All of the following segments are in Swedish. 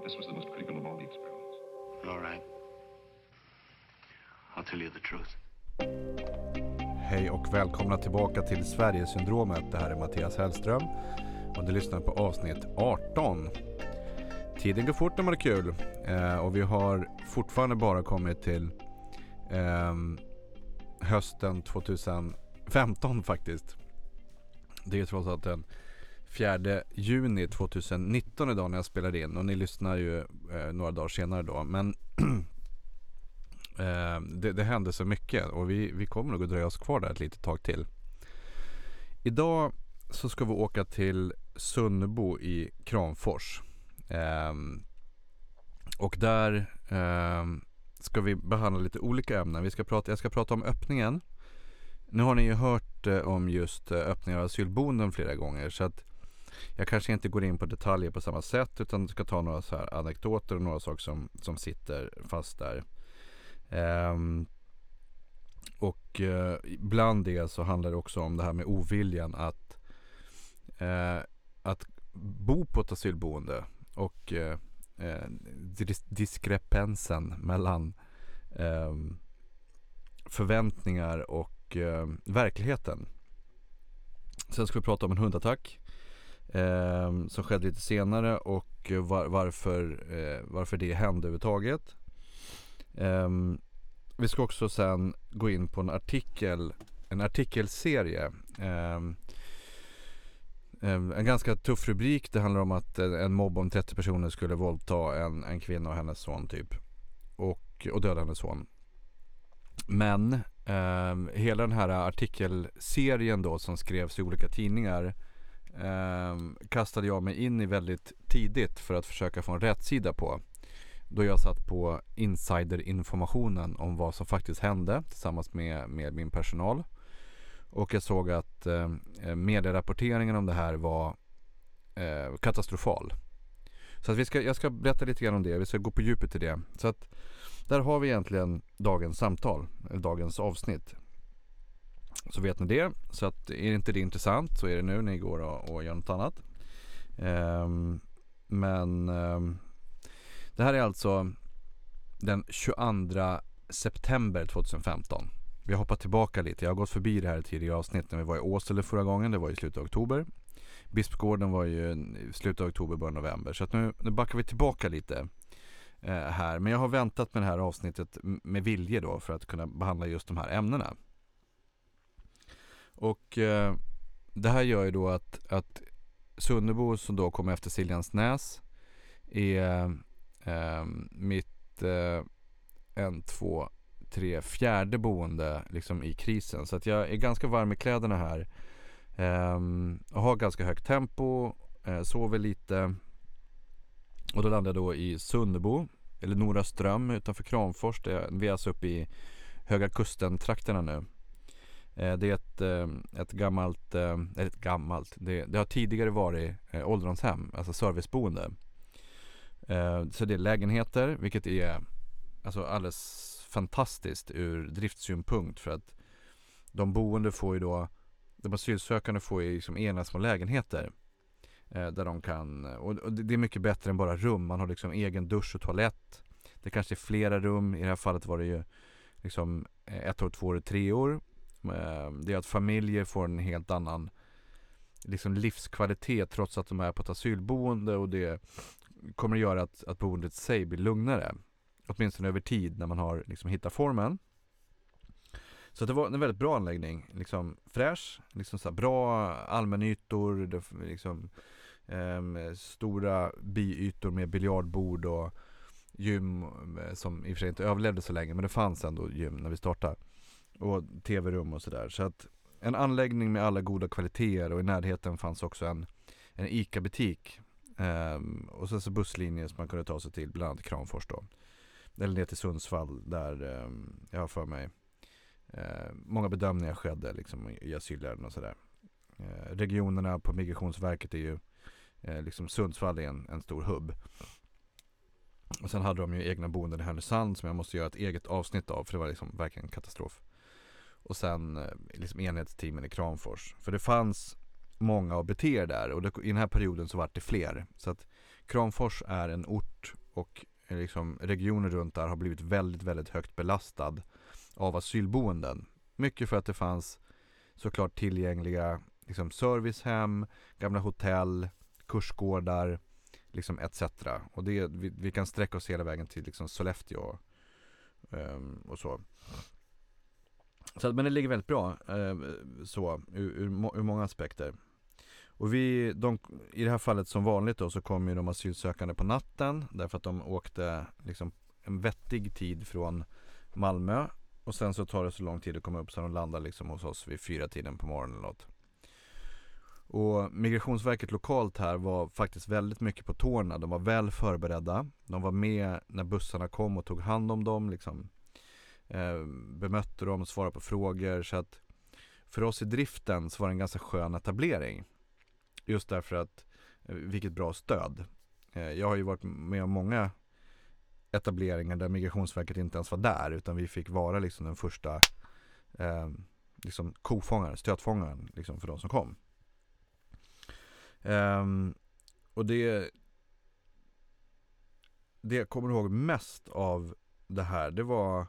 But this was the most critical of all the experiments. All right. I'll tell you the truth. Hej och välkomna tillbaka till Sverigesyndromet. Det här är Mattias Hellström och du lyssnar på avsnitt 18. Tiden går fort när man har kul eh, och vi har fortfarande bara kommit till eh, hösten 2015 faktiskt. Det är trots allt den 4 juni 2019 idag när jag spelade in och ni lyssnar ju eh, några dagar senare då. Men eh, det, det hände så mycket och vi, vi kommer nog att dröja oss kvar där ett litet tag till. Idag så ska vi åka till Sunnebo i Kramfors. Eh, och där ehm, ska vi behandla lite olika ämnen. Vi ska prata, jag ska prata om öppningen. Nu har ni ju hört eh, om just eh, öppningar av asylboenden flera gånger så att jag kanske inte går in på detaljer på samma sätt utan ska ta några så här anekdoter och några saker som, som sitter fast där. Um, och eh, bland det så handlar det också om det här med oviljan att, eh, att bo på ett asylboende och eh, eh dis diskrepensen mellan ehm, förväntningar och eh, verkligheten. Sen ska vi prata om en hundattack eh, som skedde lite senare och var, varför, eh, varför det hände överhuvudtaget. Eh, vi ska också sen gå in på en artikel, en artikelserie. Ehm, ehm, en ganska tuff rubrik. Det handlar om att en mobb om 30 personer skulle våldta en, en kvinna och hennes son typ. Och, och döda hennes son. Men eh, hela den här artikelserien då som skrevs i olika tidningar eh, kastade jag mig in i väldigt tidigt för att försöka få en rätsida på. Då jag satt på insiderinformationen om vad som faktiskt hände tillsammans med, med min personal. Och jag såg att eh, medierapporteringen om det här var eh, katastrofal. Så att vi ska, jag ska berätta lite grann om det. Vi ska gå på djupet i det. Så att där har vi egentligen dagens samtal, eller dagens avsnitt. Så vet ni det. Så att är inte det intressant så är det nu ni går och, och gör något annat. Um, men um, det här är alltså den 22 september 2015. Vi hoppar tillbaka lite. Jag har gått förbi det här tidigare avsnitt när vi var i Åsele förra gången. Det var i slutet av oktober. Bispgården var ju i slutet av oktober, början av november. Så att nu, nu backar vi tillbaka lite eh, här. Men jag har väntat med det här avsnittet med vilje då för att kunna behandla just de här ämnena. Och eh, det här gör ju då att, att Sunnebo som då kommer efter Siljansnäs är eh, mitt eh, en, två, tre, fjärde boende liksom i krisen. Så att jag är ganska varm i kläderna här. Eh, och har ganska högt tempo, eh, sover lite. Och då landar jag då i Sunnebo, eller Nora Ström utanför Kramfors. vi är alltså uppe i Höga Kusten-trakterna nu. Eh, det är ett, eh, ett gammalt, eh, eller ett gammalt, det, det har tidigare varit eh, ålderdomshem, alltså serviceboende. Eh, så det är lägenheter, vilket är alltså alldeles fantastiskt ur driftsynpunkt. för att de boende får ju då, de asylsökande får ju liksom ena små lägenheter. Eh, där de kan, och det är mycket bättre än bara rum, man har liksom egen dusch och toalett. Det kanske är flera rum, i det här fallet var det ju liksom ett år, två år, tre år Ehm, det är att familjer får en helt annan liksom livskvalitet trots att de är på ett asylboende och det kommer att göra att, att boendet i sig blir lugnare. Åtminstone över tid när man har liksom hittat formen. Så det var en väldigt bra anläggning. Liksom fräsch, liksom så bra allmännyttor, liksom, eh, stora biytor med biljardbord och gym eh, som i och för sig inte överlevde så länge men det fanns ändå gym när vi startade och tv-rum och sådär. Så att en anläggning med alla goda kvaliteter och i närheten fanns också en, en ICA-butik. Ehm, och sen så busslinjer som man kunde ta sig till, bland annat Kramfors då. Eller ner till Sundsvall där um, jag har för mig uh, många bedömningar skedde liksom, i asylärenden och sådär. Uh, regionerna på Migrationsverket är ju eh, liksom Sundsvall är en, en stor hubb. Och sen hade de ju egna boenden i Härnösand som jag måste göra ett eget avsnitt av för det var liksom verkligen katastrof och sen eh, liksom enhetsteamen i Kramfors. För det fanns många ABT där och det, i den här perioden så vart det fler. Så att Kramfors är en ort och eh, liksom regionen runt där har blivit väldigt, väldigt högt belastad av asylboenden. Mycket för att det fanns såklart tillgängliga liksom servicehem, gamla hotell, kursgårdar, liksom etc. Och det, vi, vi kan sträcka oss hela vägen till liksom Sollefteå um, och så så. Men det ligger väldigt bra eh, så ur, ur, ur, många aspekter. Och vi, de, i det här fallet som vanligt då så kom ju de asylsökande på natten därför att de åkte liksom en vettig tid från Malmö och sen så tar det så lång tid att komma upp så de landar liksom hos oss vid fyra tiden på morgonen eller något. Och Migrationsverket lokalt här var faktiskt väldigt mycket på tårna. De var väl förberedda. De var med när bussarna kom och tog hand om dem. Liksom, eh, bemötte dem, svarade på frågor. Så att för oss i driften så var det en ganska skön etablering. Just därför att, eh, vilket bra stöd. Eh, jag har ju varit med om många etableringar där Migrationsverket inte ens var där utan vi fick vara liksom den första eh, liksom kofångaren, stötfångaren liksom för de som kom. Eh, och det Det jag kommer ihåg mest av det här, det var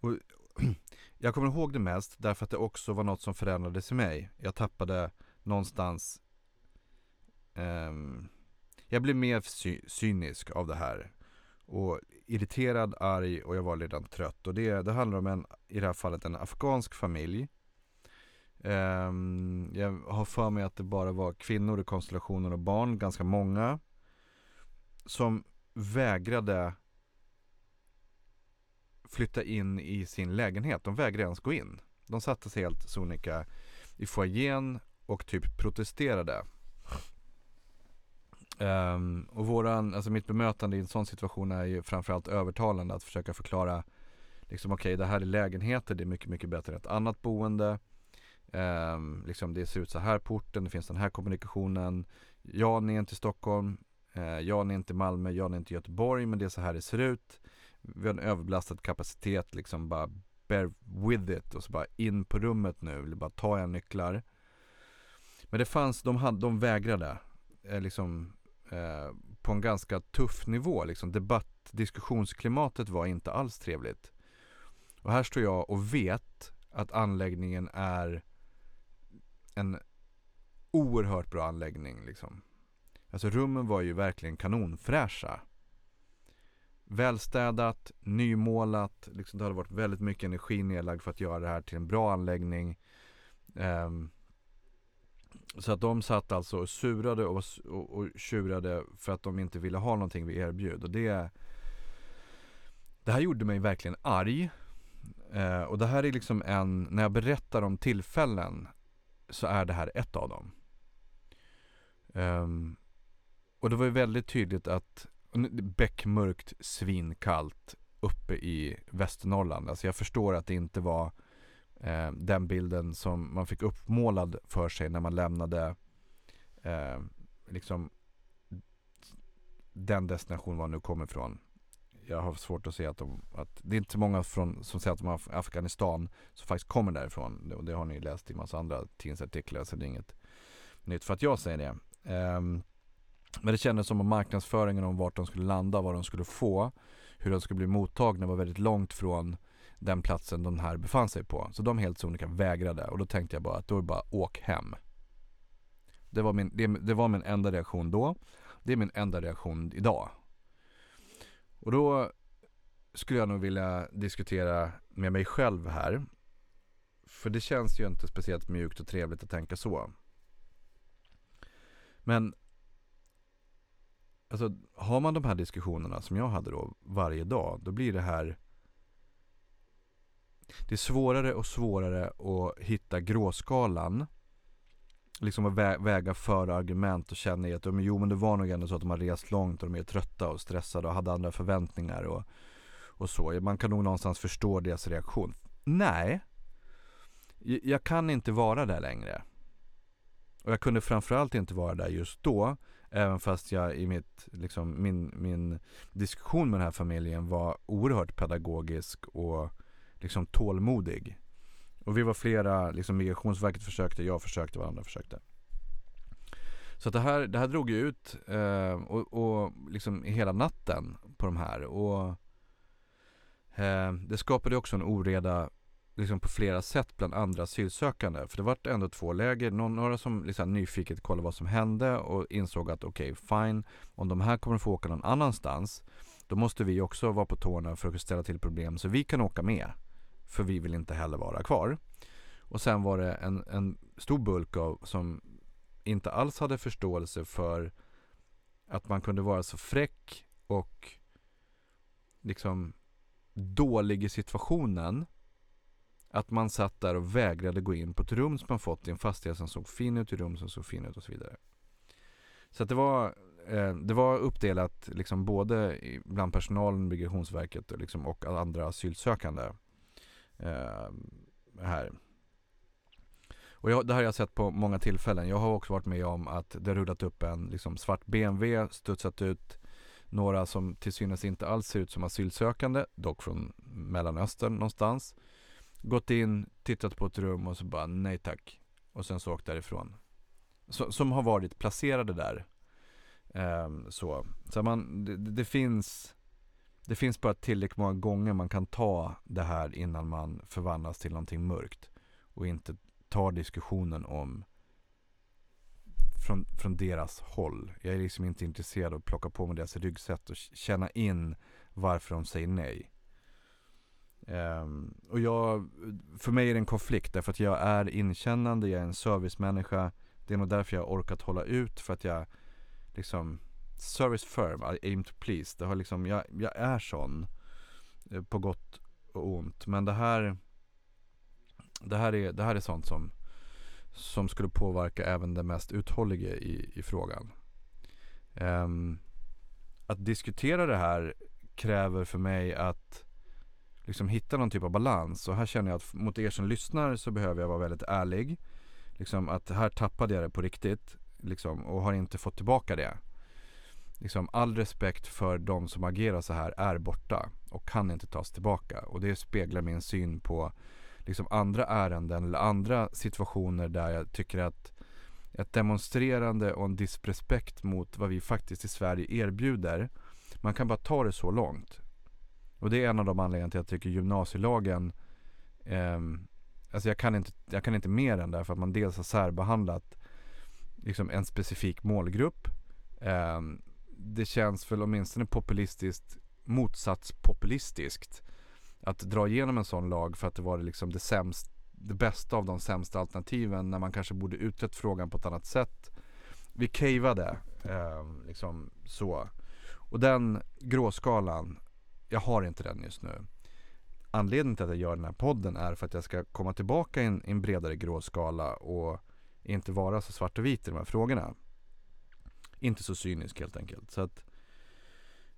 och, Jag kommer ihåg det mest därför att det också var något som förändrades i mig. Jag tappade någonstans um, Jag blev mer cy cynisk av det här. Och irriterad, arg och jag var redan trött. Och det, det handlar om en, i det här fallet en afghansk familj Um, jag har för mig att det bara var kvinnor i konstellationen och barn, ganska många. Som vägrade flytta in i sin lägenhet. De vägrade ens gå in. De satte sig helt sonika i foajén och typ protesterade. Um, och våran, alltså mitt bemötande i en sån situation är ju framförallt övertalande att försöka förklara liksom okej okay, det här är lägenheter, det är mycket, mycket bättre än ett annat boende. Um, liksom det ser ut så här porten, det finns den här kommunikationen. Ja, ni är inte i Stockholm. Uh, ja, ni är inte i Malmö. Ja, ni är inte i Göteborg. Men det är så här det ser ut. Vi har en överbelastad kapacitet. Liksom bara bear with it. Och så bara in på rummet nu. Bara ta en nycklar. Men det fanns, de, hade, de vägrade. Eh, liksom eh, på en ganska tuff nivå. Liksom debatt, diskussionsklimatet var inte alls trevligt. Och här står jag och vet att anläggningen är en oerhört bra anläggning liksom. Alltså rummen var ju verkligen kanonfräscha. Välstädat, nymålat, liksom det hade varit väldigt mycket energi nedlagd för att göra det här till en bra anläggning. Um, så att de satt alltså och surade och, och, och tjurade för att de inte ville ha någonting vi erbjöd. Och det, det här gjorde mig verkligen arg. Uh, och det här är liksom en, när jag berättar om tillfällen så är det här ett av dem. Um, och det var ju väldigt tydligt att Bäckmörkt, svinkallt uppe i Västernorrland. Alltså jag förstår att det inte var eh, den bilden som man fick uppmålad för sig när man lämnade eh, liksom den destination man nu kommer ifrån. Jag har svårt att se att de, att det är inte så många från, som säger att de är från Afghanistan som faktiskt kommer därifrån. Och det har ni läst i massa andra tidningsartiklar så det är inget nytt för att jag säger det. Um, men det kändes som att marknadsföringen om vart de skulle landa, vad de skulle få, hur de skulle bli mottagna var väldigt långt från den platsen de här befann sig på. Så de helt sonika vägrade och då tänkte jag bara att då är det bara åk hem. Det var, min, det, det var min enda reaktion då. Det är min enda reaktion idag. Och då skulle jag nog vilja diskutera med mig själv här. För det känns ju inte speciellt mjukt och trevligt att tänka så. Men Alltså har man de här diskussionerna som jag hade då varje dag, då blir det här Det är svårare och svårare att hitta gråskalan Liksom att vä väga för argument och känna i att de, jo men det var nog ändå så att de har rest långt och de är trötta och stressade och hade andra förväntningar och, och så. Man kan nog någonstans förstå deras reaktion. Nej, jag kan inte vara där längre. Och jag kunde framförallt inte vara där just då. Även fast jag i mitt, liksom, min, min diskussion med den här familjen var oerhört pedagogisk och liksom tålmodig. Och vi var flera, liksom Migrationsverket försökte, jag försökte, varandra försökte. Så att det, här, det här drog ju ut eh, och, och liksom hela natten på de här. Och eh, det skapade också en oreda liksom på flera sätt bland andra asylsökande. För det var ändå två läger. några som liksom nyfiket kollade vad som hände och insåg att okej, okay, fine. Om de här kommer få åka någon annanstans då måste vi också vara på tårna för att ställa till problem så vi kan åka med. För vi vill inte heller vara kvar. Och sen var det en, en stor bulk av som inte alls hade förståelse för att man kunde vara så fräck och liksom dålig i situationen att man satt där och vägrade gå in på ett rum som man fått i en fastighet som såg fin ut, i rum som såg fin ut och så vidare. Så att det var, eh, det var uppdelat liksom både bland personalen, Migrationsverket och, liksom, och andra asylsökande eh, här. Och jag, det här har jag sett på många tillfällen. Jag har också varit med om att det rullat upp en liksom, svart BMW, studsat ut några som till synes inte alls ser ut som asylsökande, dock från Mellanöstern någonstans. Gått in, tittat på ett rum och så bara nej tack. Och sen så åkt därifrån. Så, som har varit placerade där. Um, så så man, det, det, finns det finns bara tillräckligt många gånger man kan ta det här innan man förvandlas till någonting mörkt. Och inte tar diskussionen om från, från deras håll. Jag är liksom inte intresserad av att plocka på mig deras ryggsätt och känna in varför de säger nej. Um, och jag, för mig är det en konflikt därför att jag är inkännande, jag är en servicemänniska. Det är nog därför jag har orkat hålla ut för att jag liksom Service firm, I aim to please. Det har liksom, jag, jag är sån. Eh, på gott och ont. Men det här det här är, det här är sånt som, som skulle påverka även den mest uthållige i, i frågan. Um, att diskutera det här kräver för mig att liksom hitta någon typ av balans. Och här känner jag att mot er som lyssnar så behöver jag vara väldigt ärlig. Liksom att här tappade jag det på riktigt. Liksom, och har inte fått tillbaka det. Liksom, all respekt för de som agerar så här är borta och kan inte tas tillbaka. Och det speglar min syn på liksom andra ärenden eller andra situationer där jag tycker att ett demonstrerande och en disrespekt mot vad vi faktiskt i Sverige erbjuder. Man kan bara ta det så långt. Och det är en av de anledningarna till att jag tycker gymnasielagen eh, Alltså jag kan, inte, jag kan inte mer än det för att man dels har särbehandlat liksom en specifik målgrupp. Eh, det känns väl åtminstone populistiskt motsatspopulistiskt att dra igenom en sån lag för att det var liksom det, sämst, det bästa av de sämsta alternativen när man kanske borde utrett frågan på ett annat sätt. Vi cavade eh, liksom så. Och den gråskalan, jag har inte den just nu. Anledningen till att jag gör den här podden är för att jag ska komma tillbaka i en, en bredare gråskala och inte vara så svart och vit i de här frågorna. Inte så cynisk helt enkelt. Så att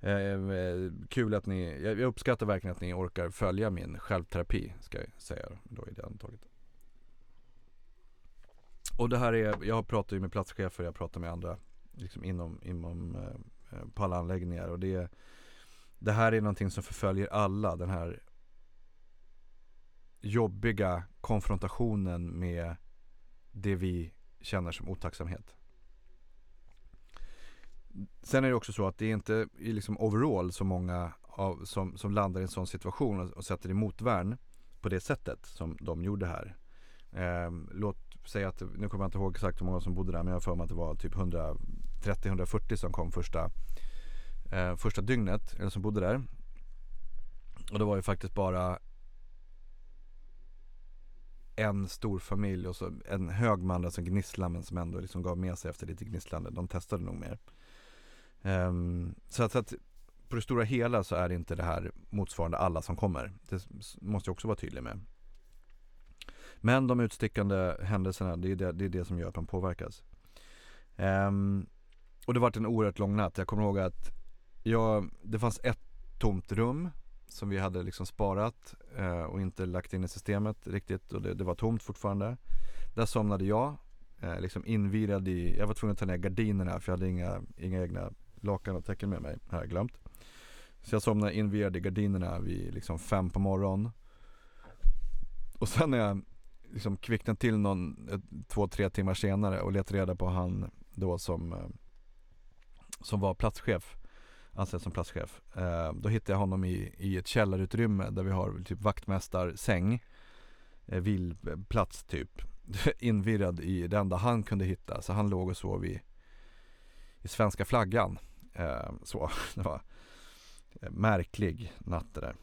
ehm, Eh, kul att ni, jag uppskattar verkligen att ni orkar följa min självterapi ska jag säga då i det antaget. Och det här är, jag pratar ju med platschefer, jag pratar med andra liksom inom, inom eh, eh på alla anläggningar och det, det här är någonting som förföljer alla, den här jobbiga konfrontationen med det vi känner som otacksamhet. Sen är det också så att det är inte liksom overall så många av, som, som landar i en sån situation och, och sätter emot värn på det sättet som de gjorde här. Eh, låt säga att, nu kommer jag inte ihåg exakt hur många som bodde där men jag har för mig att det var typ 130-140 som kom första, eh, första dygnet, eller som bodde där. Och det var ju faktiskt bara en stor familj och så en hög man som gnisslade men som ändå liksom gav med sig efter lite gnisslande. De testade nog mer. Um, så, att, så att på det stora hela så är inte det här motsvarande alla som kommer. Det måste jag också vara tydlig med. Men de utstickande händelserna, det är det, det, är det som gör att man påverkas. Um, och det vart en oerhört lång natt. Jag kommer ihåg att jag, det fanns ett tomt rum som vi hade liksom sparat eh, och inte lagt in i systemet riktigt och det, det var tomt fortfarande. Där somnade jag, eh, liksom invirad i, jag var tvungen att ta ner gardinerna för jag hade inga, inga egna lakan och täcken med mig, har jag glömt. Så jag somnade invirad i gardinerna vid liksom fem på morgonen. Och sen när jag liksom kvicknade till någon, två, tre timmar senare och letade reda på han då som, eh, som var platschef, anställd som platschef. Eh, då hittade jag honom i, i ett källarutrymme där vi har typ vaktmästarsäng, eh, vilplats typ, invirrad i det enda han kunde hitta. Så han låg och sov i, i svenska flaggan. Eh, så, det var märklig natt det där.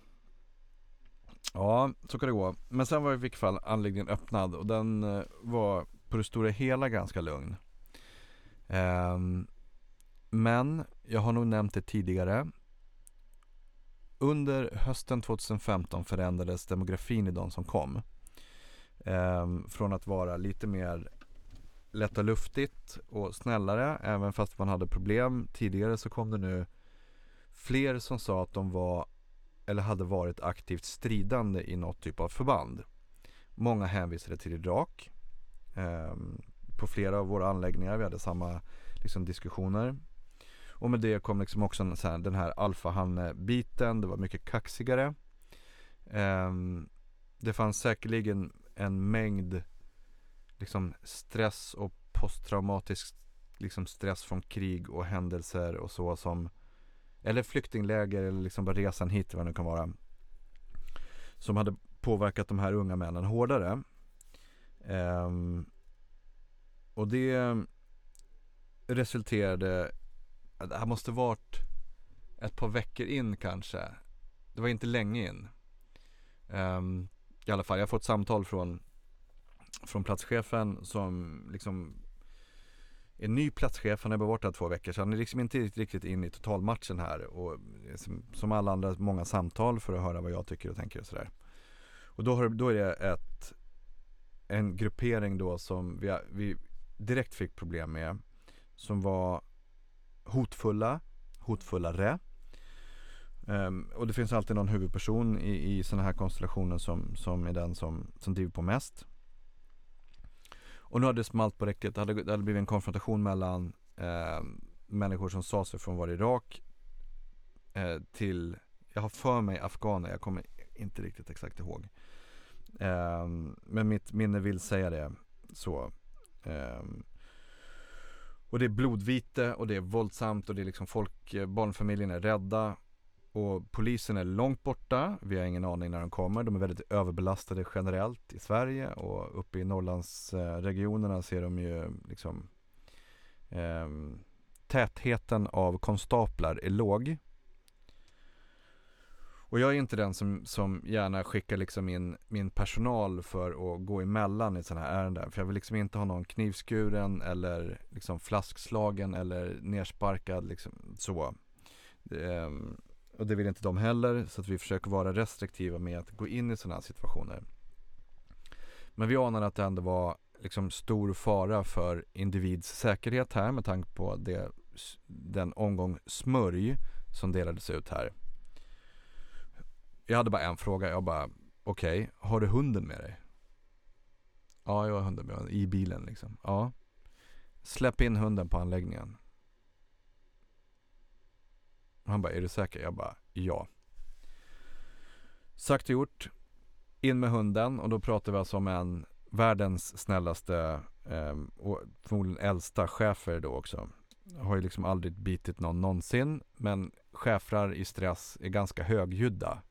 Ja, så kan det gå. Men sen var i vilket fall anläggningen öppnad och den eh, var på det stora hela ganska lugn. Ehm, men jag har nog nämnt det tidigare. Under hösten 2015 förändrades demografin i de som kom. Um, från att vara lite mer lätt och luftigt och snällare även fast man hade problem tidigare så kom det nu fler som sa att de var eller hade varit aktivt stridande i något typ av förband. Många hänvisade till Irak eh, på flera av våra anläggningar. Vi hade samma liksom, diskussioner. Och med det kom liksom också en, så här, den här alfahanne-biten. Det var mycket kaxigare. Um, det fanns säkerligen en mängd liksom, stress och posttraumatisk liksom, stress från krig och händelser och så som eller flyktingläger eller liksom bara resan hit vad det nu kan vara. Som hade påverkat de här unga männen hårdare. Um, och det resulterade, det här måste varit ett par veckor in kanske. Det var inte länge in. Um, I alla fall, jag har fått samtal från, från platschefen som liksom är ny platschef, han har bara varit här två veckor så han är liksom inte riktigt in i totalmatchen här och liksom, som alla andra många samtal för att höra vad jag tycker och tänker och sådär. Och då, har, då är det ett, en gruppering då som vi, vi direkt fick problem med som var hotfulla, hotfullare. Um, och det finns alltid någon huvudperson i, i sådana här konstellationer som, som är den som, som driver på mest. Och nu hade det smalt på räcket. Det hade, det hade blivit en konfrontation mellan eh, människor som sa sig från vara Irak eh, till, jag har för mig afghaner, jag kommer inte riktigt exakt ihåg. Eh, men mitt minne vill säga det så. Ehm, och det är blodvite och det är våldsamt och det är liksom folk, eh, barnfamiljen är rädda och polisen är långt borta, vi har ingen aning när de kommer. De är väldigt överbelastade generellt i Sverige och uppe i Norrlandsregionerna ser de ju liksom eh, Tätheten av konstaplar är låg. Och jag är inte den som, som gärna skickar liksom min, min personal för att gå emellan i sådana här ärenden. För jag vill liksom inte ha någon knivskuren eller liksom flaskslagen eller nersparkad liksom så. Ehm, och det vill inte de heller så att vi försöker vara restriktiva med att gå in i sådana här situationer. Men vi anade att det ändå var liksom stor fara för individs säkerhet här med tanke på det, den omgång smörj som delades ut här. Jag hade bara en fråga. Jag bara, okej, okay, har du hunden med dig? Ja, jag har hunden med mig i bilen liksom. Ja. Släpp in hunden på anläggningen. Han bara, är du säker? Jag bara, ja. Sagt och gjort. In med hunden och då pratar vi alltså om en världens snällaste eh, och förmodligen äldsta chefer då också. Har ju liksom aldrig bitit någon någonsin men chefrar i stress är ganska högljudda.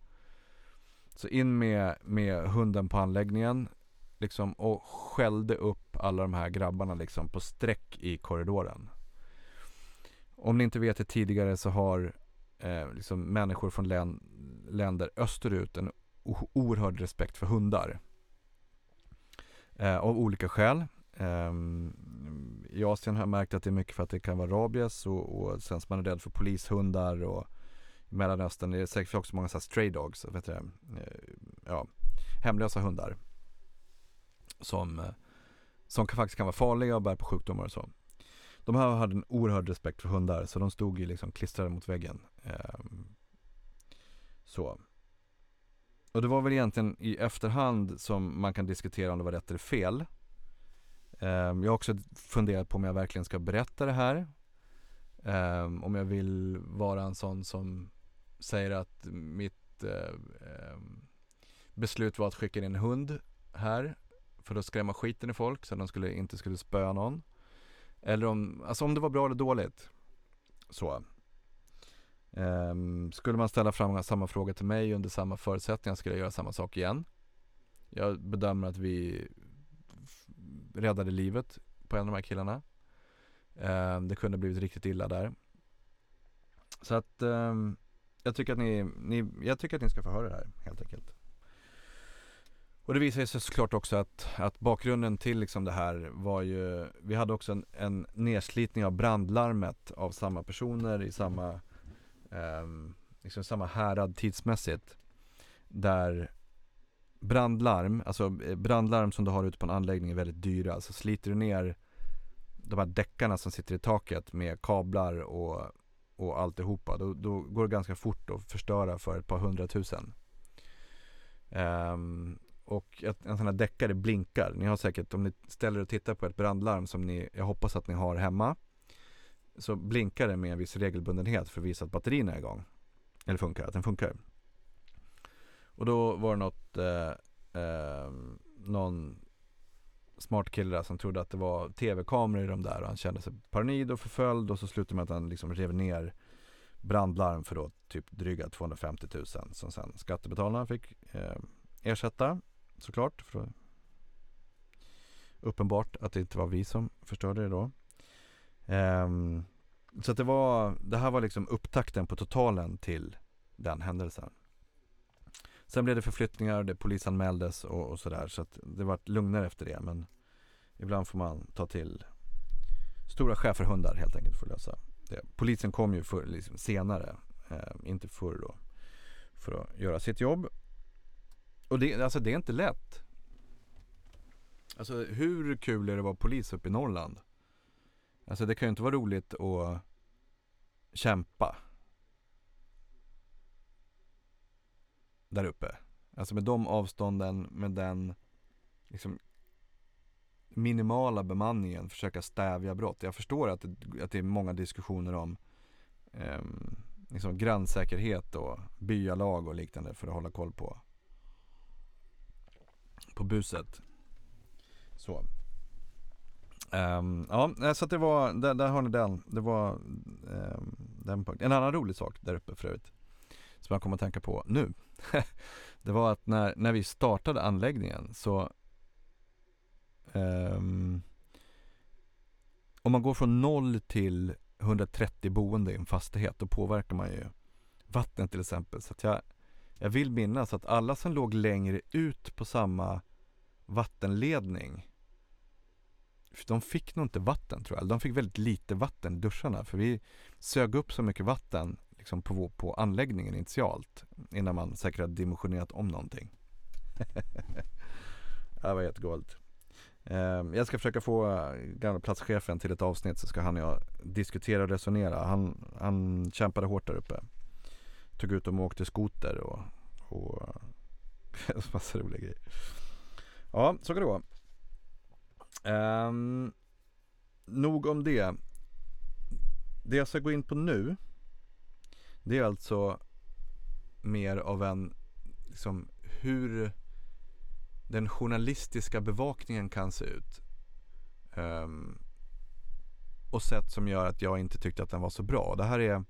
Så in med, med hunden på anläggningen liksom, och skällde upp alla de här grabbarna liksom på streck i korridoren. Om ni inte vet det tidigare så har eh, liksom människor från län, länder österut en oerhörd respekt för hundar. Eh, av olika skäl. Eh, I Asien har jag märkt att det är mycket för att det kan vara rabies och, och sen så man är rädd för polishundar och Mellanöstern Mellanöstern är det säkert också många så stray dogs, vet du, det? Eh, ja, hemlösa hundar. Som, eh, som kan, faktiskt kan vara farliga och bär på sjukdomar och så. De här hade en oerhörd respekt för hundar så de stod ju liksom klistrade mot väggen. Ehm, så. Och det var väl egentligen i efterhand som man kan diskutera om det var rätt eller fel. Ehm, jag har också funderat på om jag verkligen ska berätta det här. Um, om jag vill vara en sån som säger att mitt uh, beslut var att skicka in en hund här för att skrämma skiten i folk så att de skulle, inte skulle spöa någon. Eller om, alltså om det var bra eller dåligt. Så. Um, skulle man ställa fram samma fråga till mig under samma förutsättningar skulle jag göra samma sak igen. Jag bedömer att vi räddade livet på en av de här killarna. Eh, det kunde blivit riktigt illa där. Så att ehm, jag, tycker att ni, ni, jag tycker att ni ska få höra det här helt enkelt. Och det visar sig såklart också att, att bakgrunden till liksom det här var ju, vi hade också en, en nedslitning av brandlarmet av samma personer i samma, eh, liksom samma härad tidsmässigt. Där brandlarm, alltså eh, brandlarm som du har ute på en anläggning är väldigt dyra. Alltså sliter du ner de här däckarna som sitter i taket med kablar och, och alltihopa, då, då går det ganska fort att förstöra för ett par hundratusen. Um, och en sån här däckare blinkar. Ni har säkert, om ni ställer och tittar på ett brandlarm som ni, jag hoppas att ni har hemma. Så blinkar det med en viss regelbundenhet för att visa att batterierna är igång. Eller funkar, att den funkar. Och då var det något, eh, eh, någon smart kille där som trodde att det var tv-kameror i de där och han kände sig paranoid och förföljd och så slutade med att han liksom rev ner brandlarm för då typ dryga 250 000 som sen skattebetalarna fick eh, ersätta såklart. För uppenbart att det inte var vi som förstörde det då. Eh, så att det var, det här var liksom upptakten på totalen till den händelsen. Sen blev det förflyttningar, det polisanmäldes och, och sådär så att det vart lugnare efter det men ibland får man ta till stora schäferhundar helt enkelt för att lösa det. Polisen kom ju för, liksom senare, eh, inte förr då, för att göra sitt jobb och det, alltså det är inte lätt. Alltså hur kul är det att vara polis uppe i Norrland? Alltså det kan ju inte vara roligt att kämpa. Där uppe. Alltså med de avstånden, med den liksom minimala bemanningen försöka stävja brott. Jag förstår att det, att det är många diskussioner om eh, liksom grannsäkerhet och byalag och liknande för att hålla koll på på buset. Så. Um, ja, så att det var, där, där har ni den. Det var um, den punkten. En annan rolig sak där uppe för övrigt. Som jag kommer att tänka på nu. det var att när, när vi startade anläggningen så um, Om man går från noll till 130 boende i en fastighet då påverkar man ju vattnet till exempel. Så att jag jag vill minnas att alla som låg längre ut på samma vattenledning de fick nog inte vatten tror jag. De fick väldigt lite vatten i duscharna för vi sög upp så mycket vatten liksom på, på anläggningen initialt innan man säkert har dimensionerat om någonting. det var jättegalet. Ehm, jag ska försöka få eh, gamla platschefen till ett avsnitt så ska han och jag diskutera och resonera. Han, han kämpade hårt där uppe tog ut dem och åkte skoter och, och massa roliga grejer. Ja, så kan det gå. Um, nog om det. Det jag ska gå in på nu det är alltså mer av en, liksom hur den journalistiska bevakningen kan se ut. Um, och sätt som gör att jag inte tyckte att den var så bra. Det här är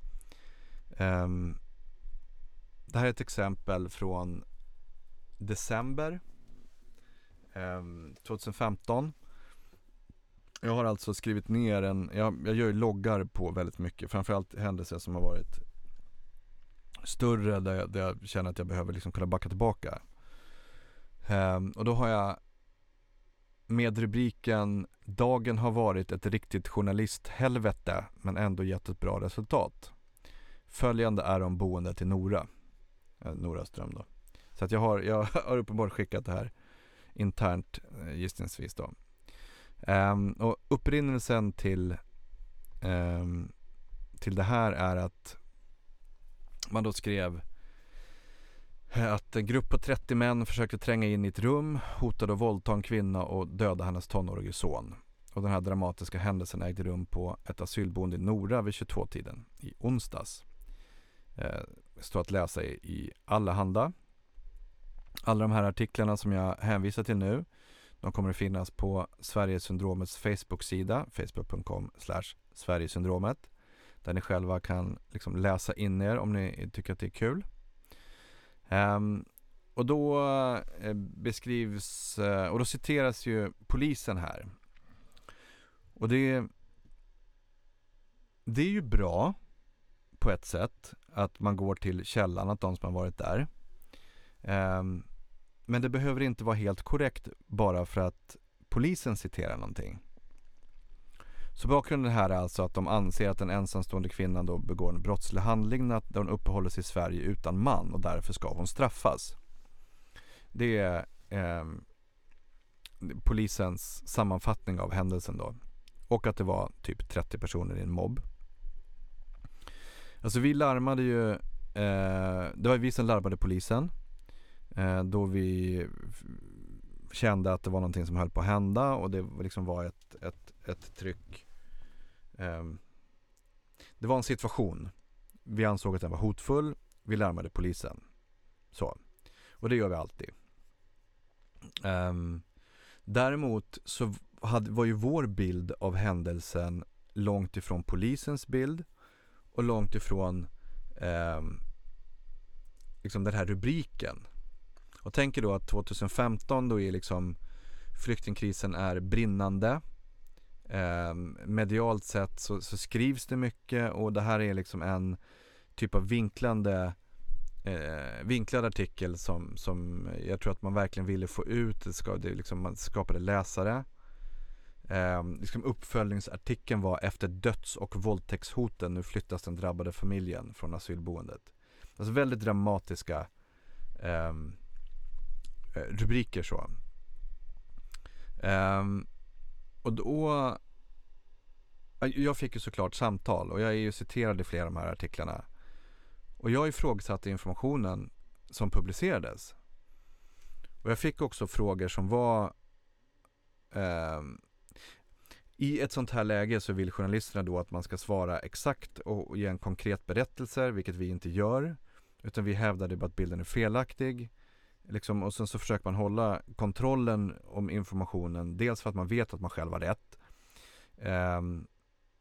um, det här är ett exempel från december ehm, um, 2015. Jag har alltså skrivit ner en, jag, jag gör ju loggar på väldigt mycket, framförallt händelser som har varit större där jag, där jag känner att jag behöver liksom kunna backa tillbaka. Um, och då har jag med rubriken Dagen har varit ett riktigt journalisthelvete men ändå gett ett bra resultat. Följande är om boendet i Nora. Eh, Nora Ström då. Så att jag har, jag har uppenbart skickat det här internt eh, gissningsvis då. Um, och upprinnelsen till, um, till det här är att man då skrev eh, att en grupp på 30 män försökte tränga in i ett rum, hotade att våldta en kvinna och döda hennes tonårige son. Och den här dramatiska händelsen ägde rum på ett asylboende i Nora vid 22-tiden i onsdags. Eh, står att läsa i, i Allehanda. Alla de här artiklarna som jag hänvisar till nu, De kommer att finnas på Sverigesyndromets Facebook-sida, facebook.com Sverigesyndromet. Där ni själva kan liksom läsa in er om ni tycker att det är kul. Um, och då eh, beskrivs, eh, och då citeras ju polisen här. Och det, det är ju bra på ett sätt att man går till källan, att de som har varit där. Um, men det behöver inte vara helt korrekt bara för att polisen citerar någonting. Så bakgrunden här är alltså att de anser att den ensamstående kvinnan då begår en brottslig handling när hon uppehåller sig i Sverige utan man och därför ska hon straffas. Det är eh, polisens sammanfattning av händelsen då. Och att det var typ 30 personer i en mobb. Alltså vi larmade ju, eh, det var vi som larmade polisen. Eh, då vi kände att det var någonting som höll på att hända och det liksom var ett, ett, ett tryck. Eh, det var en situation. Vi ansåg att den var hotfull. Vi larmade polisen. Så. Och det gör vi alltid. Ehm, däremot så hade, var ju vår bild av händelsen långt ifrån polisens bild och långt ifrån eh, liksom den här rubriken. Och tänker då att 2015 då är liksom flyktingkrisen är brinnande. Ehm, medialt sett så, så, skrivs det mycket och det här är liksom en typ av vinklande eh, vinklad artikel som, som jag tror att man verkligen ville få ut. Det, ska, det liksom, man skapade läsare. Eh, liksom uppföljningsartikeln var efter döds och våldtäktshoten. Nu flyttas den drabbade familjen från asylboendet. Alltså väldigt dramatiska ehm, eh, rubriker så. Eh, och då jag fick ju såklart samtal och jag är ju citerad i flera av de här artiklarna. Och jag ifrågasatte informationen som publicerades. Och jag fick också frågor som var eh, i ett sånt här läge så vill journalisterna då att man ska svara exakt och ge en konkret berättelse, vilket vi inte gör. Utan vi hävdade bara att bilden är felaktig. Liksom, och sen så försöker man hålla kontrollen om informationen, dels för att man vet att man själv har rätt. Eh,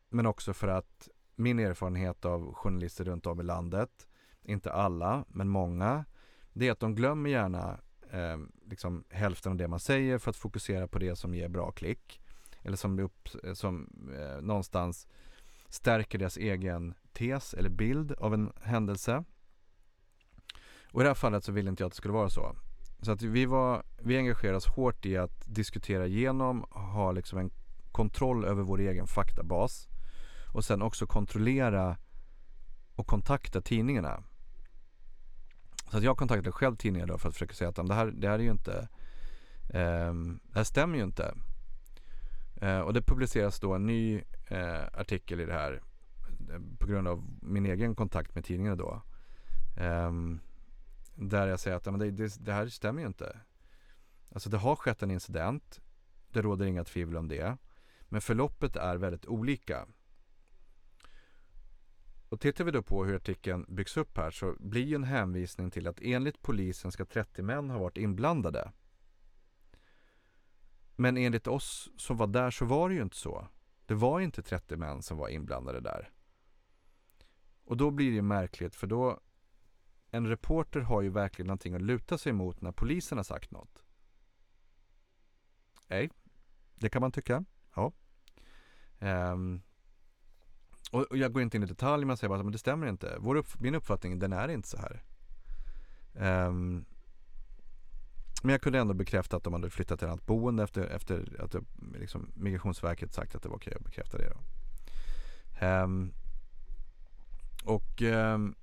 men också för att min erfarenhet av journalister runt om i landet, inte alla, men många, det är att de glömmer gärna eh, liksom hälften av det man säger för att fokusera på det som ger bra klick. Eller som, upp, som eh, någonstans stärker deras egen tes eller bild av en händelse. Och i det här fallet så ville inte jag att det skulle vara så. Så att vi, var, vi engagerade oss hårt i att diskutera igenom, ha liksom en kontroll över vår egen faktabas och sen också kontrollera och kontakta tidningarna. Så att jag kontaktade själv tidningar då för att försöka säga att det här, det här är ju inte, eh, det här stämmer ju inte. Eh, och det publiceras då en ny eh, artikel i det här eh, på grund av min egen kontakt med tidningarna då. Ehm, där jag säger att men det, det, det här stämmer ju inte. Alltså det har skett en incident. Det råder inga tvivel om det. Men förloppet är väldigt olika. Och tittar vi då på hur artikeln byggs upp här så blir ju en hänvisning till att enligt polisen ska 30 män ha varit inblandade. Men enligt oss som var där så var det ju inte så. Det var inte 30 män som var inblandade där. Och då blir det ju märkligt för då en reporter har ju verkligen någonting att luta sig mot när polisen har sagt något. Nej, det kan man tycka. Ja. Um, och, jag går inte in i detalj, men säger bara att det stämmer inte. Vår upp, min uppfattning, den är inte så här. Um, men jag kunde ändå bekräfta att de hade flyttat till ett annat boende efter, efter att liksom, Migrationsverket sagt att det var okej att bekräfta det. Då. Um, och um,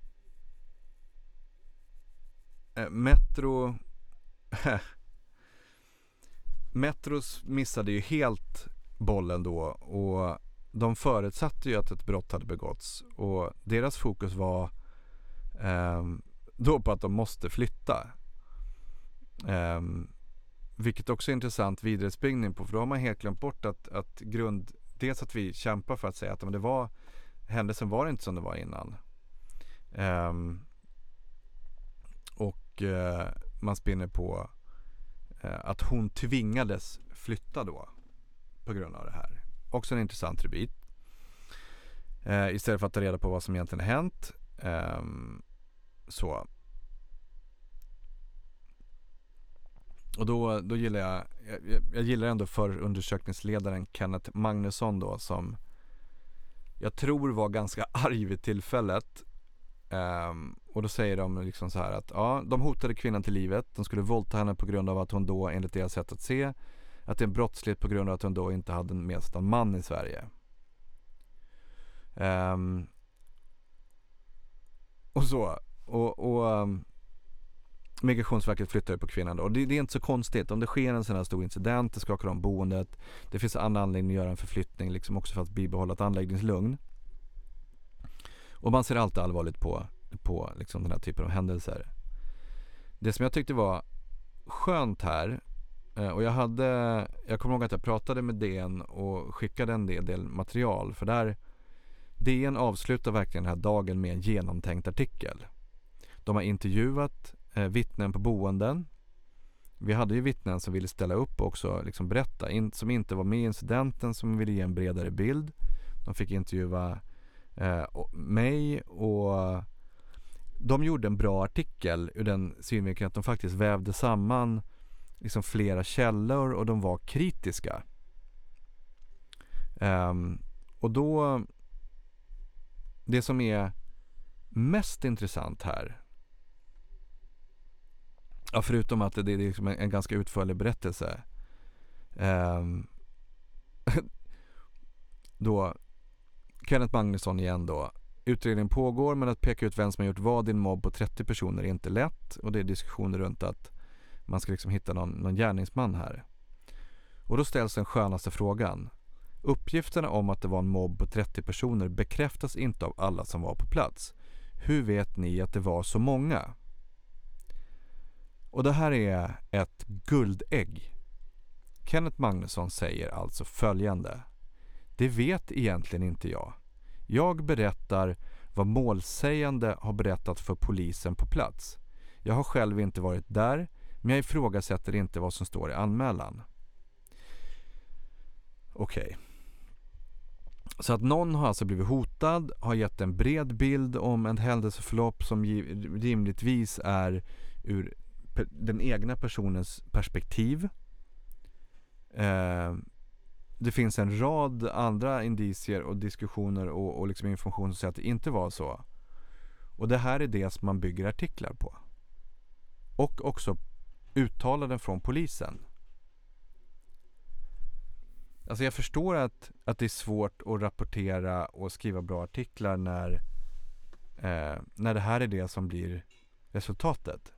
Eh, Metro Metros missade ju helt bollen då och de förutsatte ju att ett brott hade begåtts och deras fokus var eh, då på att de måste flytta. Eh, vilket också är intressant vidarespringning på för då har man helt glömt bort att, att grund, dels att vi kämpar för att säga att det var händelsen var inte som det var innan. Eh, och eh, man spinner på eh, att hon tvingades flytta då på grund av det här. Också en intressant rubrik. Eh, istället för att ta reda på vad som egentligen hänt. Ehm, så. Och då, då gillar jag, jag, jag gillar ändå förundersökningsledaren Kenneth Magnusson då som jag tror var ganska arg vid tillfället. Um, och då säger de liksom så här att ja, de hotade kvinnan till livet. De skulle våldta henne på grund av att hon då enligt deras sätt att se att det är en brottslighet på grund av att hon då inte hade med sig någon man i Sverige. Um, och så. Och, och um, Migrationsverket flyttade på kvinnan då. Och det, det, är inte så konstigt. Om det sker en sån här stor incident, det skakar om boendet. Det finns en anledning att göra en förflyttning liksom också för att bibehålla ett anläggningslugn. Och man ser alltid allvarligt på, på liksom den här typen av händelser. Det som jag tyckte var skönt här eh, och jag hade, jag kommer ihåg att jag pratade med DN och skickade en del, del material för där DN avslutar verkligen den här dagen med en genomtänkt artikel. De har intervjuat eh, vittnen på boenden. Vi hade ju vittnen som ville ställa upp och också liksom berätta, in, som inte var med i incidenten, som ville ge en bredare bild. De fick intervjua eh, mig och de gjorde en bra artikel ur den synvinkeln att de faktiskt vävde samman liksom flera källor och de var kritiska. Um, och då, det som är mest intressant här Ja, förutom att det, är liksom en, ganska utförlig berättelse. Um, då, Kenneth Magnusson igen då. Utredningen pågår men att peka ut vem som har gjort vad i en mobb på 30 personer är inte lätt och det är diskussioner runt att man ska liksom hitta någon, någon gärningsman här. Och då ställs den skönaste frågan. Uppgifterna om att det var en mobb på 30 personer bekräftas inte av alla som var på plats. Hur vet ni att det var så många? Och det här är ett guldägg. Kenneth Magnusson säger alltså följande. Det vet egentligen inte jag. Jag berättar vad målsägande har berättat för polisen på plats. Jag har själv inte varit där, men jag ifrågasätter inte vad som står i anmälan. Okej. Okay. Så att någon har alltså blivit hotad, har gett en bred bild om en händelseförlopp som rimligtvis är ur den egna personens perspektiv. Eh, det finns en rad andra indicier och diskussioner och, och liksom information som säger att det inte var så. Och det här är det som man bygger artiklar på. Och också uttalanden från polisen. Alltså jag förstår att, att det är svårt att rapportera och skriva bra artiklar när, eh, när det här är det som blir resultatet.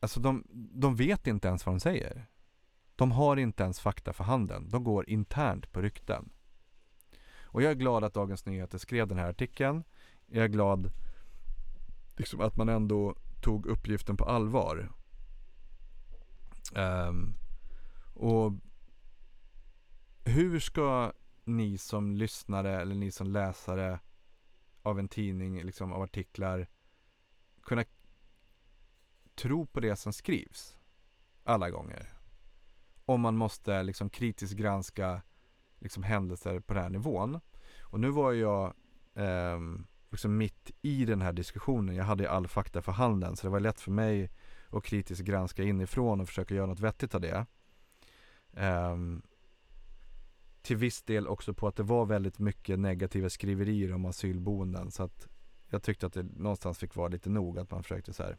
Alltså de, de vet inte ens vad de säger. De har inte ens fakta för handen. De går internt på rykten. Och jag är glad att Dagens Nyheter skrev den här artikeln. Jag är glad liksom, att man ändå tog uppgiften på allvar. Um, och hur ska ni som lyssnare eller ni som läsare av en tidning, liksom av artiklar kunna tro på det som skrivs alla gånger. Om man måste liksom kritiskt granska liksom händelser på den här nivån. Och nu var jag eh, liksom mitt i den här diskussionen. Jag hade all fakta för handen så det var lätt för mig att kritiskt granska inifrån och försöka göra något vettigt av det. Eh, till viss del också på att det var väldigt mycket negativa skriverier om asylboenden så att jag tyckte att det någonstans fick vara lite nog att man försökte så här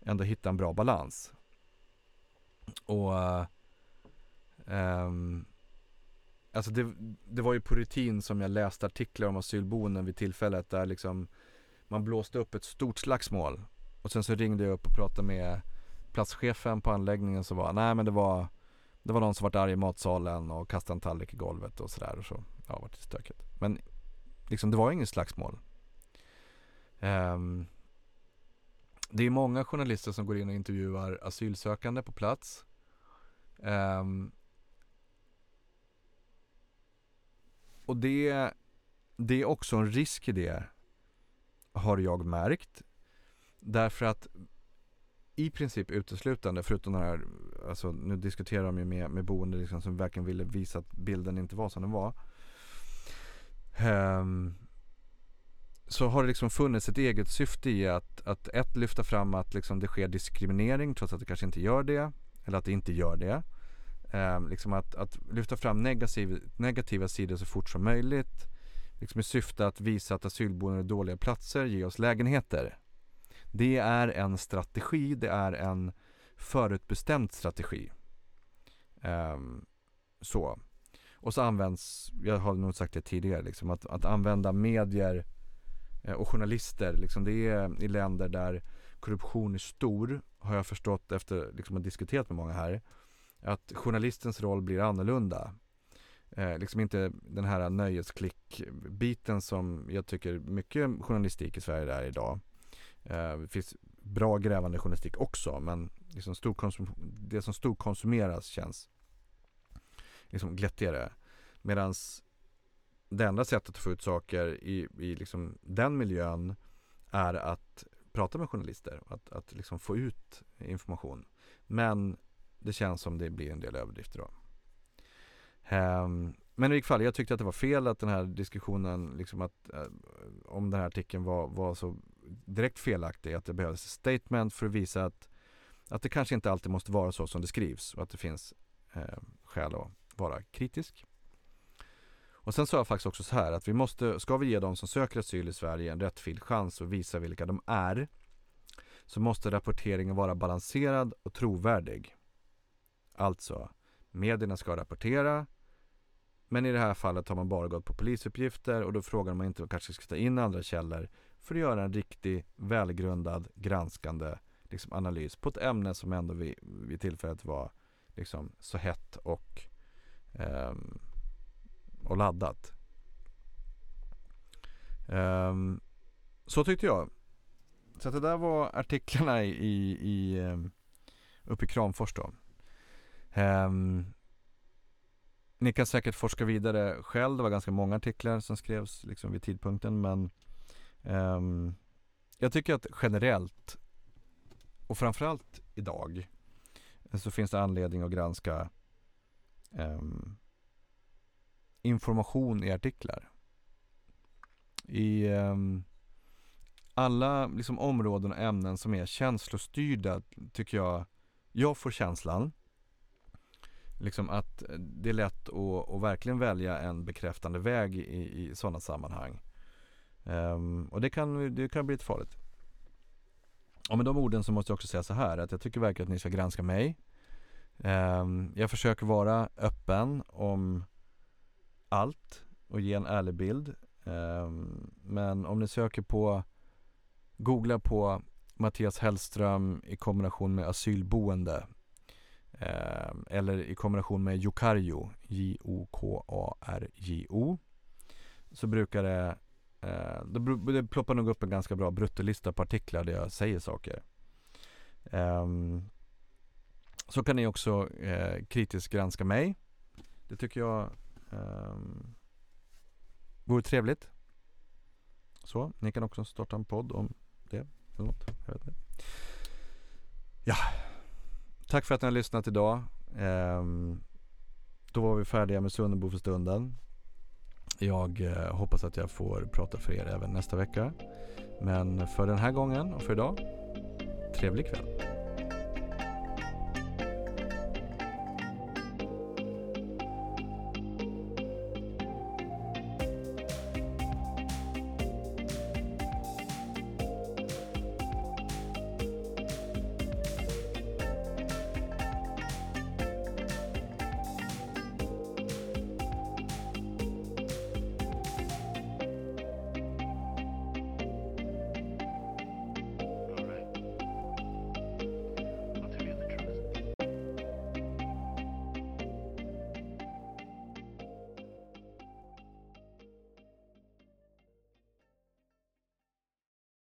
ändå hitta en bra balans. Och eh, um, Alltså det, det var ju på rutin som jag läste artiklar om asylboenden vid tillfället där liksom man blåste upp ett stort slagsmål och sen så ringde jag upp och pratade med platschefen på anläggningen som var, nej men det var det var någon som var arg i matsalen och kastade en tallrik i golvet och sådär och så. Ja, det var lite stökigt. Men liksom det var inget slagsmål. Um, det är många journalister som går in och intervjuar asylsökande på plats. Um, och det, det är också en risk i det, har jag märkt. Därför att i princip uteslutande, förutom den här, alltså nu diskuterar de ju med, med boende liksom, som verkligen ville visa att bilden inte var som den var. Um, så har det liksom funnits ett eget syfte i att, att ett lyfta fram att liksom det sker diskriminering trots att det kanske inte gör det. Eller att det inte gör det. Eh, liksom att, att lyfta fram negativ, negativa sidor så fort som möjligt. Liksom i syfte att visa att asylboenden är dåliga platser, ge oss lägenheter. Det är en strategi, det är en förutbestämd strategi. Eh, så. Och så används, jag har nog sagt det tidigare, liksom, att, att använda medier eh, och journalister. Liksom, det är i länder där korruption är stor, har jag förstått efter liksom, att ha diskuterat med många här. Att journalistens roll blir annorlunda. Eh, liksom inte den här nöjesklick-biten som jag tycker mycket journalistik i Sverige är idag. Eh, det finns bra grävande journalistik också men liksom det som storkonsumeras känns liksom glättigare. Medan det enda sättet att få ut saker i, i liksom den miljön är att prata med journalister. Att, att liksom få ut information. Men det känns som det blir en del överdrifter då. Um, men i vilket fall, jag tyckte att det var fel att den här diskussionen, liksom att, uh, om den här artikeln var, var så direkt felaktig. Att det behövs ett statement för att visa att, att det kanske inte alltid måste vara så som det skrivs och att det finns uh, skäl att vara kritisk. Och sen sa jag faktiskt också så här att vi måste, ska vi ge de som söker asyl i Sverige en rättfylld chans och visa vilka de är så måste rapporteringen vara balanserad och trovärdig. Alltså, medierna ska rapportera men i det här fallet har man bara gått på polisuppgifter och då frågar man inte om man kanske ska ta in andra källor för att göra en riktig, välgrundad, granskande liksom, analys på ett ämne som ändå vid, vid tillfället var liksom, så hett och um, och laddat. Um, så tyckte jag. Så att det där var artiklarna i, i, i ehm, uppe i Kramfors då. Um, ni kan säkert forska vidare själv. Det var ganska många artiklar som skrevs liksom vid tidpunkten men um, jag tycker att generellt och framförallt idag så finns det anledning att granska um, information i artiklar. I um, alla liksom, områden och ämnen som är känslostyrda tycker jag, jag får känslan liksom att det är lätt att, att verkligen välja en bekräftande väg i, i sådana sammanhang. Um, och det kan, det kan bli lite farligt. Och med de orden så måste jag också säga så här att jag tycker verkligen att ni ska granska mig. Um, jag försöker vara öppen om allt och ge en ärlig bild. Um, men om ni söker på, googla på Mattias Hellström i kombination med asylboende Ehm, eller i kombination med Jokarjo, J-O-K-A-R-J-O så brukar det eh, det ploppar nog upp en ganska bra bruttolista på artiklar där jag säger saker. Eh, så kan ni också eh, kritiskt granska mig. Det tycker jag eh, vore trevligt. Så, ni kan också starta en podd om det eller något. Jag vet inte. Ja, Tack för att ni har lyssnat idag. Ehm, då var vi färdiga med Sunnebo för stunden. Jag eh, hoppas att jag får prata för er även nästa vecka. Men för den här gången och för idag, trevlig kväll.